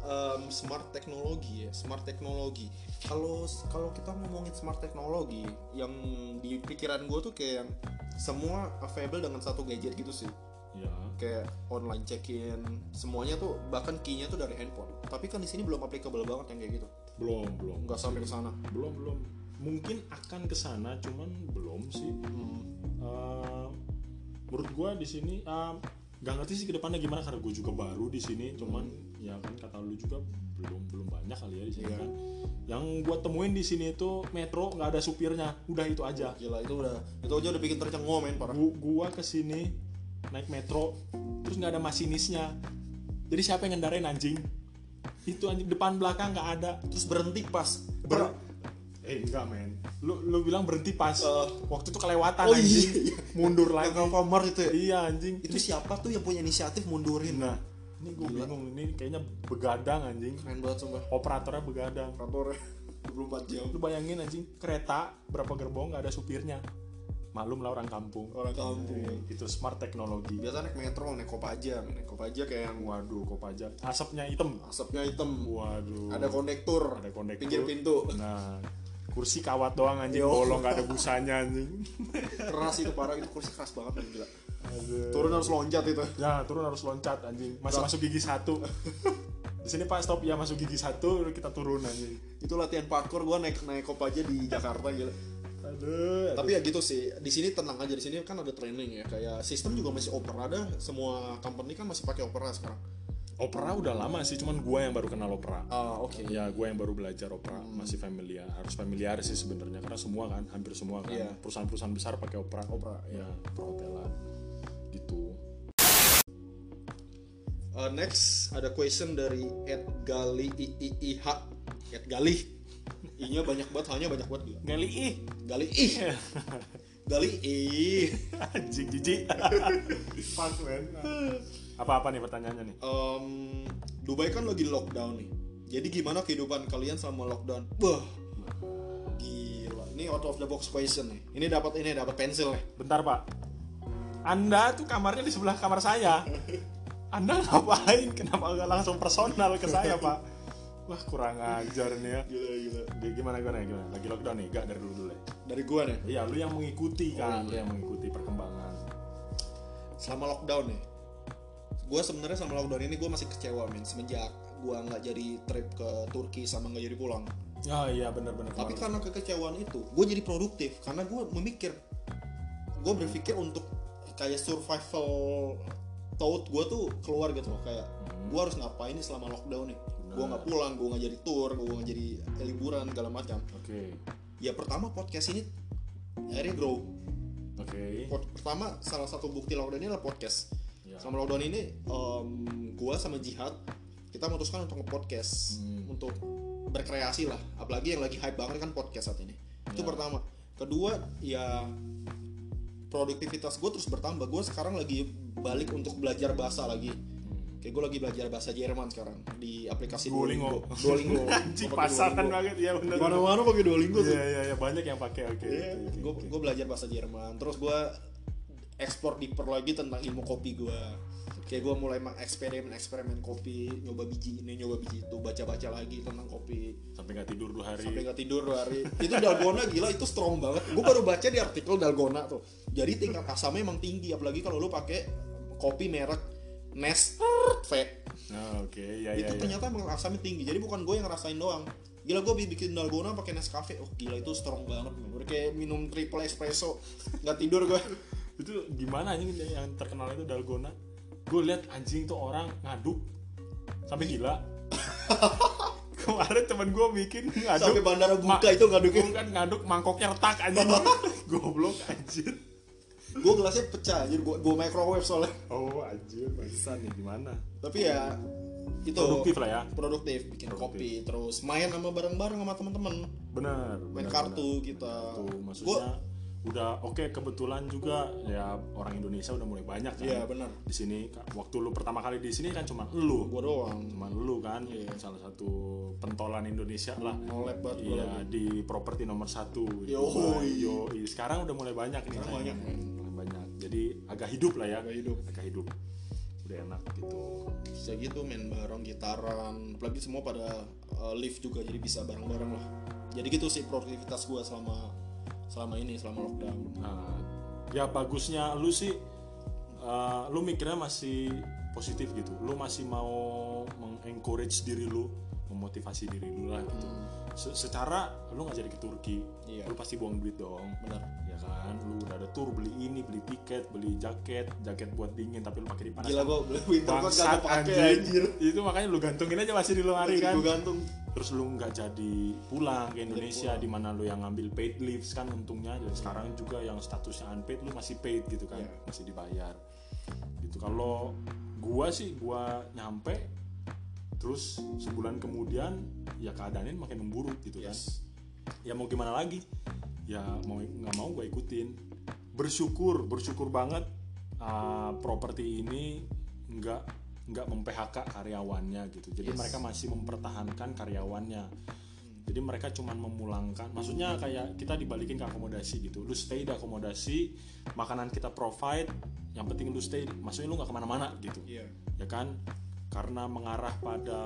Em, smart teknologi ya smart teknologi. Kalau kalau kita ngomongin smart teknologi yang di pikiran gue tuh kayak yang semua available dengan satu gadget gitu sih. Ya kayak online check-in semuanya tuh bahkan key-nya tuh dari handphone. Tapi kan di sini belum applicable banget yang kayak gitu. Belum belum. Nggak sampai ke sana. Belum belum. Mungkin akan ke sana cuman belum sih. Eh, menurut gua di sini eh, nggak ngerti sih ke depannya gimana karena gue juga baru di sini cuman ya kan kata lu juga belum belum banyak kali ya di sini Iya. kan. Yang gua temuin di sini itu metro nggak ada supirnya. Udah itu aja. Gila itu udah itu aja udah bikin tercengang men parah. Gu- gua ke sini naik metro terus nggak ada masinisnya. Jadi siapa yang ngendarain anjing? Itu anjing depan belakang nggak ada. Terus berhenti pas. Ber- eh enggak men. Lu lu bilang berhenti pas. Eh. waktu itu kelewatan Oh, anjing. iya, iya. mundur yang lagi. Alfamart itu ya? Iya anjing. Itu siapa tuh yang punya inisiatif mundurin? Nah ini gue bingung. Ini kayaknya begadang anjing. Keren banget sumpah. Operatornya begadang. Operator *laughs* 24 jam. Lu bayangin anjing kereta berapa gerbong nggak ada supirnya malum lah orang kampung. Orang kampung. Itu smart teknologi. Biasa naik metro naik kopaja. Naik kopaja kayak yang waduh kok aja asapnya hitam. Asapnya hitam. Waduh. Ada konektur Ada konektur. pinggir pintu. Nah kursi kawat doang anjing. Yo. bolong nggak ada busanya anjing. Keras itu parah. Itu kursi keras banget men, gila. Aduh. turun harus loncat itu. Ya turun harus loncat anjing. Masih masuk gigi satu. Di sini Pak stop. Ya masuk gigi satu kita turun anjing. itu latihan parkour gua naik naik kopaja di Jakarta gila Aduh. tapi ya gitu sih di sini tenang aja di sini kan ada training ya kayak sistem juga masih opera ada semua company kan masih pakai opera sekarang opera udah lama sih, cuman gua yang baru kenal opera. ah oke Ya gua yang baru belajar opera, masih familiar. Harus familiar sih sebenarnya karena semua kan, hampir semua kan Iya. perusahaan-perusahaan besar pakai opera. Opera, ya, perhotelan. Gitu. Uh, next ada question dari Ed Gali I, I, IH Ed Gali I nya banyak banget hanya banyak banget gila Gali ih. Gali ih *laughs* Gali ih anjing jijik. *laughs* Fuck man. Apa-apa nih pertanyaannya nih? Em, Dubai kan lagi lockdown nih jadi gimana kehidupan kalian selama lockdown wah gila ini out of the box question nih ini dapat ini dapat pensil nih Bentar pak Anda tuh kamarnya di sebelah kamar saya *laughs* Anda ngapain? Kenapa nggak langsung personal ke saya pak? Wah kurang ajar nih ya. Gila gila. Di- Gimana gimana gimana? Lagi lockdown nih? Gak dari dulu dulu ya. Dari gua nih? Iya lu yang mengikuti Oh, kan Lu iya. yang mengikuti perkembangan. Selama lockdown nih gue sebenarnya sama lockdown ini gue masih kecewa men. Semenjak gue nggak jadi trip ke Turki sama nggak jadi pulang. Oh iya bener-bener tapi karena kekecewaan itu gue jadi produktif. Karena gue memikir gue berpikir untuk kayak survival thought gue tuh keluar gitu loh. Kayak gue harus ngapain nih selama lockdown nih gue nggak pulang gue nggak jadi tour gue nggak jadi liburan segala macam. Oke. Ya pertama podcast ini akhirnya grow. Oke. Pod- pertama salah satu bukti lockdown ini adalah podcast. Ya. selama lockdown ini em, gua sama Jihad kita memutuskan untuk nge-podcast Hmm. untuk berkreasi lah. Apalagi yang lagi hype banget kan podcast saat ini. Itu Ya. pertama. Kedua ya produktivitas gue terus bertambah. Gue sekarang lagi balik untuk belajar bahasa lagi kayak gue lagi belajar bahasa Jerman sekarang di aplikasi Duolingo. Duolingo. *laughs* Anjing pasaran banget. Ya bener. Mana-mana pakai Duolingo tuh. Iya iya iya. Banyak yang pakai oke. Iya, oke, gue gue belajar bahasa Jerman. Terus gue ekspor deeper lagi tentang ilmu kopi gue kayak gue mulai eksperimen eksperimen kopi nyoba biji ini nyoba biji itu baca baca lagi tentang kopi. Sampai nggak tidur dua hari. Sampai nggak tidur dua hari. Itu dalgona gila itu strong banget. Gue baru baca di artikel dalgona tuh. Jadi tingkat asamnya emang tinggi apalagi kalau lu pakai kopi merek Nescafe Nah, oke ya itu ya ya. ternyata emang asamnya tinggi. Jadi bukan gue yang ngerasain doang. Gila gue bikin dalgona pakai Nescafe. Oh gila itu strong banget udah kayak minum triple espresso nggak tidur gue. *laughs* Itu gimana anjing yang terkenal itu dalgona? Gue lihat anjing tuh orang ngaduk sampai gila. *laughs* Kemarin temen gue bikin ngaduk. Sampai bandara buka itu ngaduknya. Gua kan ngaduk mangkoknya retak anjing. *laughs* Goblok anjir gue gelasnya pecah jadi gue gue microwave soalnya oh anjir bangsa nih gimana tapi ya itu produktif lah ya produktif bikin Produktif. kopi terus main sama bareng-bareng sama teman-teman benar main benar, kartu kita benar. Kartu, gue maksudnya udah oke kebetulan juga ya orang Indonesia udah mulai banyak kan Iya, benar. di sini waktu lu pertama kali di sini kan cuma lu Gua doang. cuma lu kan salah satu pentolan Indonesia lah Nolep banget gua iya di properti nomor satu. Dubai. Yoi. sekarang udah mulai banyak nih Sekarang banyak jadi agak hidup lah ya. Agak hidup. agak hidup. Udah enak gitu. Bisa gitu main bareng gitaran apalagi semua pada uh, live juga jadi bisa bareng-bareng lah. Jadi gitu sih produktivitas gua selama selama ini selama lockdown. Nah, ya bagusnya lu sih uh, lu mikirnya masih positif gitu. Lu masih mau mengencourage diri lu memotivasi diri lu lah gitu Se- secara lu nggak jadi ke Turki Iya. lu pasti buang duit dong. Benar. Ya kan? Lu udah ada tour beli ini beli tiket beli jaket jaket buat dingin tapi lu pakai di panas gila gua beli winter coat gak pakai anjir. Itu makanya lu gantungin aja masih di lemari kan. gua gantung. Terus lu nggak jadi pulang ke Indonesia di mana lu yang ngambil paid leaves kan untungnya. Dan sekarang juga yang statusnya unpaid lu masih paid gitu kan. Iya. masih dibayar. Gitu. Kalau gua sih gua nyampe terus sebulan kemudian ya keadaannya makin memburuk gitu kan. Yes. Ya mau gimana lagi? Ya mau nggak mau gue ikutin. Bersyukur bersyukur banget uh, properti ini nggak nggak mem PHK karyawannya gitu. Jadi Yes. mereka masih mempertahankan karyawannya. Jadi mereka cuman memulangkan. Maksudnya kayak kita dibalikin ke akomodasi gitu. Lu stay di akomodasi makanan kita provide yang penting lu stay. Maksudnya lu nggak ke mana-mana gitu. Iya. Ya kan karena mengarah pada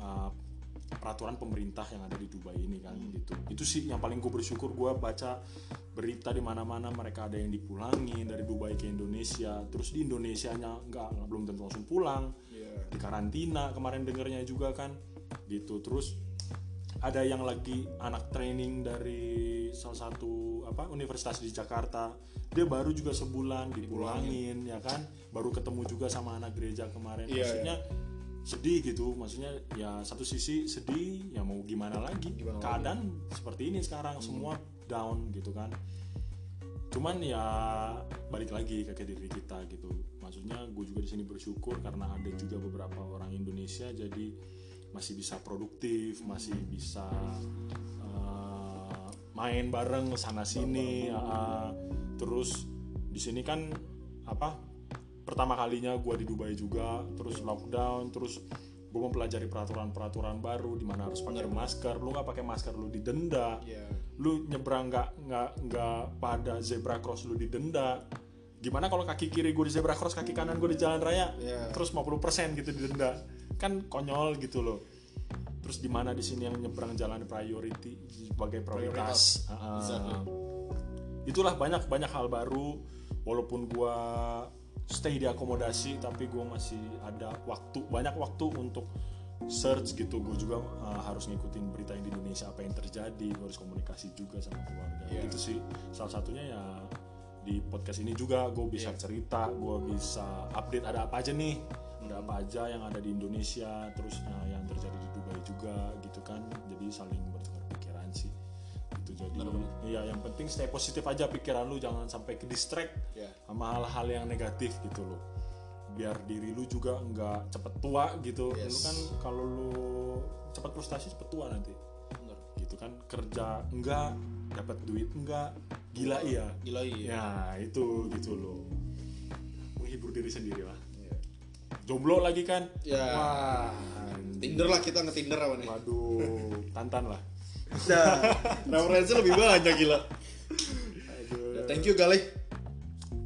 uh, peraturan pemerintah yang ada di Dubai ini kan gitu. Itu sih yang paling gue bersyukur gue baca berita di mana-mana mereka ada yang dipulangin dari Dubai ke Indonesia. Terus di Indonesia nya nggak belum tentu langsung pulang. Iya. Di karantina kemarin dengernya juga kan gitu. Terus ada yang lagi anak training dari salah satu apa universitas di Jakarta. Dia baru juga sebulan dipulangin ya kan? Baru ketemu juga sama anak gereja kemarin. Iya, maksudnya sedih gitu. Maksudnya ya satu sisi sedih ya mau gimana lagi? Gimana keadaan seperti ini sekarang semua down gitu kan. Cuman ya balik lagi ke ke diri kita gitu. Maksudnya gue juga di sini bersyukur karena ada juga beberapa orang Indonesia. Jadi masih bisa produktif masih bisa eh, main bareng sana sini ah, terus di sini kan apa pertama kalinya gue di Dubai juga terus lockdown terus gue mempelajari peraturan-peraturan baru di mana harus pakai masker. Lu nggak pakai masker lu didenda. Iya. Lu nyebrang nggak nggak nggak pada zebra cross lu didenda. Gimana kalau kaki kiri gue di zebra cross kaki kanan gue di jalan raya? Iya. terus 50% gitu didenda kan konyol gitu loh terus di mana di sini yang nyebrang jalan priority sebagai prioritas, Prioritas. Ah, ah. Exactly. itulah banyak banyak hal baru walaupun gua stay di akomodasi tapi gua masih ada waktu banyak waktu untuk search gitu gue juga uh, harus ngikutin berita yang di Indonesia apa yang terjadi gue harus komunikasi juga sama keluarga Iya. gitu sih salah satunya ya di podcast ini juga gue bisa Iya. cerita gue bisa update ada apa aja nih ada apa aja yang ada di Indonesia terus uh, yang terjadi di Dubai juga gitu kan. Jadi saling bertukar pikiran sih. Itu jadi iya yang penting stay positif aja pikiran lu jangan sampai ke distract Iya. sama hal-hal yang negatif gitu loh. Biar diri lu juga nggak cepet tua gitu. Yes. lu kan kalau lu cepet frustasi cepet tua nanti. Benar. Gitu kan kerja enggak dapat duit enggak gila iya. Gila iya. Ya itu gitu loh. Menghibur diri sendiri lah. Jomblo lagi kan Ya. wah Tinder lah kita nge-Tinder apa nih waduh tantan lah Nah, referensi lebih banyak gila. Aduh. Ya, thank you Galih.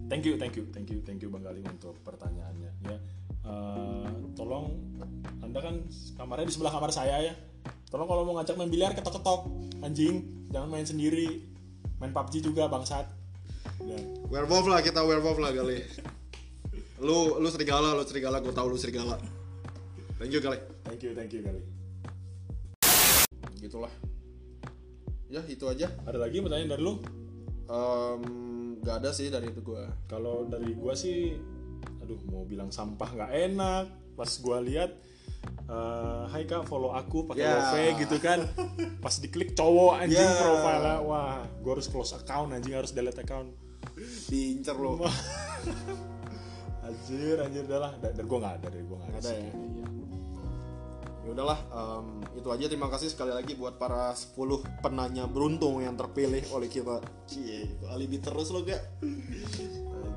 thank you thank you thank you thank you bang Galing untuk pertanyaannya ya Eh, tolong anda kan kamarnya di sebelah kamar saya ya tolong kalau mau ngajak main biliar ketok-ketok anjing jangan main sendiri main PUBG juga bangsat ya. Werewolf lah kita werewolf lah Galih. Lu lu serigala, lu serigala, gue tau lu serigala. Thank you Galih. thank you thank you Galing Gitulah. Ya itu aja. ada lagi pertanyaan dari lu Em, gak ada sih dari itu gue. kalau dari gua sih aduh mau bilang sampah nggak enak pas gua lihat eh, Hai kak follow aku pakai Ya. love gitu kan pas diklik cowok anjing Ya. profile wah gua harus close account anjing harus delete account Diincer lo. *laughs* anjir anjir dah lah. Da- dari gua nggak ada dari gua nggak ada, ya? iya. ya udahlah em, itu aja. Terima kasih sekali lagi buat para 10 penanya beruntung yang terpilih oleh kita. Cie itu alibi terus lo gak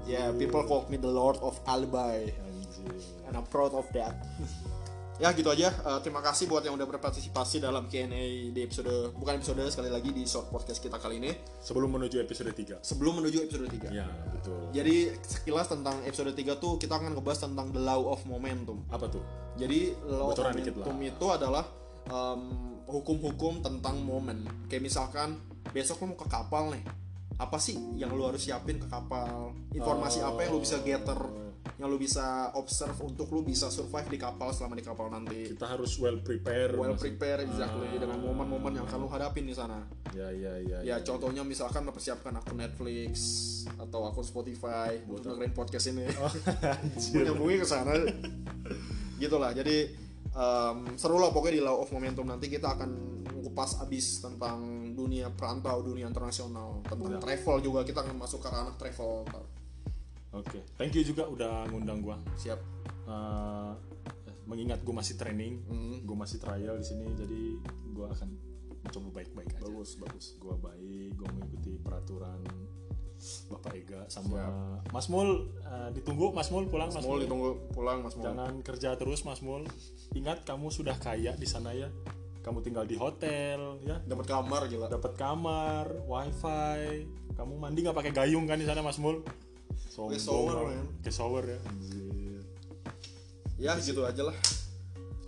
ya people call me the lord of alibi. Anjir. and I'm proud of that *laughs* ya gitu aja Eh, terima kasih buat yang udah berpartisipasi dalam Q&A di episode bukan episode sekali lagi di short podcast kita kali ini Sebelum menuju episode 3. sebelum menuju episode 3 Ya, betul. jadi sekilas tentang episode 3 tuh kita akan ngebahas tentang the law of momentum Apa tuh? Jadi law of Bocoran dikit momentum itu adalah hukum-hukum tentang momen. Kayak misalkan besok lu mau ke kapal nih. Apa sih yang lu harus siapin ke kapal? Informasi apa yang lu bisa gather, yang lu bisa observe untuk lu bisa survive di kapal selama di kapal nanti. Kita harus well prepare. Well maksud- prepare exactly dengan momen-momen yang akan lu hadapin di sana. Ya, ya, ya. Ya contohnya misalkan mempersiapkan akun Netflix atau akun Spotify buat dengerin podcast ini. Oh, menyambungnya ke sana gitulah jadi em, seru lah pokoknya di law of momentum nanti kita akan ngupas abis tentang dunia perantau dunia internasional tentang Ya. travel juga kita akan masuk ke ranah travel Oke. Thank you juga udah ngundang gua. siap Eh, mengingat gue masih training, Hmm. gue masih trial di sini, jadi gue akan mencoba baik-baik aja. bagus bagus Gue baik, gue mengikuti peraturan Bapak Ega sama Mas Mul. eh, ditunggu Mas Mul pulang Mas, Mas Mul. ditunggu pulang Mas Mul Jangan kerja terus Mas Mul. Ingat kamu sudah kaya di sana ya. Kamu tinggal di hotel ya, dapat kamar gila dapat kamar, wifi. Kamu mandi nggak pakai gayung kan di sana Mas Mul? Sombong man. Pakai shower ya. Anjir. ya gitu aja lah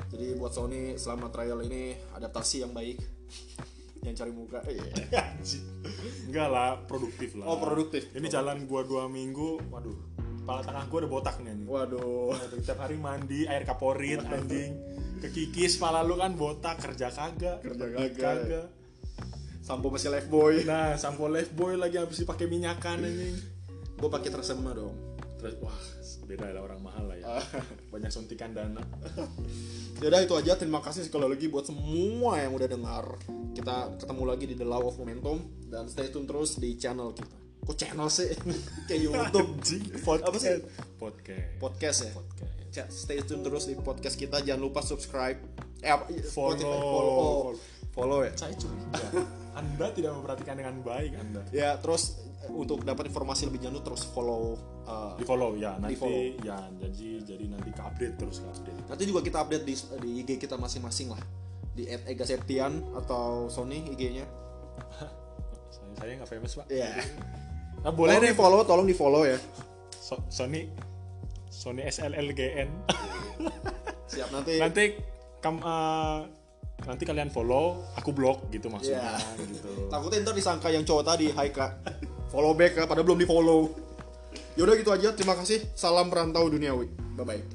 jadi buat Sony selama trial ini adaptasi yang baik yang cari muka eh, *laughs* Anjir. Enggak lah, produktif lah. oh produktif Ini jalan gua dua minggu, waduh, kepala tengah gua udah botak nih. anjing. waduh Waduh, tiap hari mandi air kaporit anjing. Kekikis pala lu kan botak kerja kagak, Kerja kagak. sampo masih life boy Nah, sampo life boy lagi habis dipakai minyakan anjing. Gue pakai tresemme dong Terus wah, beda lah orang mahal lah ya. *laughs* Banyak suntikan dana. *laughs* Yaudah itu aja terima kasih sekali lagi buat semua yang udah dengar Kita ketemu lagi di The Law of Momentum Dan stay tune terus di channel kita Kok channel sih? *laughs* Kayak Youtube Podcast. Apa sih? Podcast. Podcast ya? Podcast. Ca- Stay tune terus di podcast kita Jangan lupa subscribe Eh apa? Follow. Spotify. Follow Follow ya? Saya curiga. Anda tidak memperhatikan dengan baik Anda. Ya terus untuk dapat informasi lebih lanjut terus follow uh, Di follow ya, nanti follow. ya jadi jadi nanti ke update terus ke update. Nanti juga kita update di, di IG kita masing-masing lah Di @egaseptian atau Sony IG-nya Saya saya nggak famous pak. Iya Nah, Boleh di deh follow, tolong di follow ya So- Sony Sony SLLGN. *laughs* Siap nanti nanti kam eh, nanti kalian follow, aku blok gitu maksudnya Iya. gitu. *laughs* Takutnya ntar disangka yang cowok tadi, hai kak Follow back kak, padahal belum di follow Yaudah gitu aja, terima kasih. Salam perantau duniawi. Bye-bye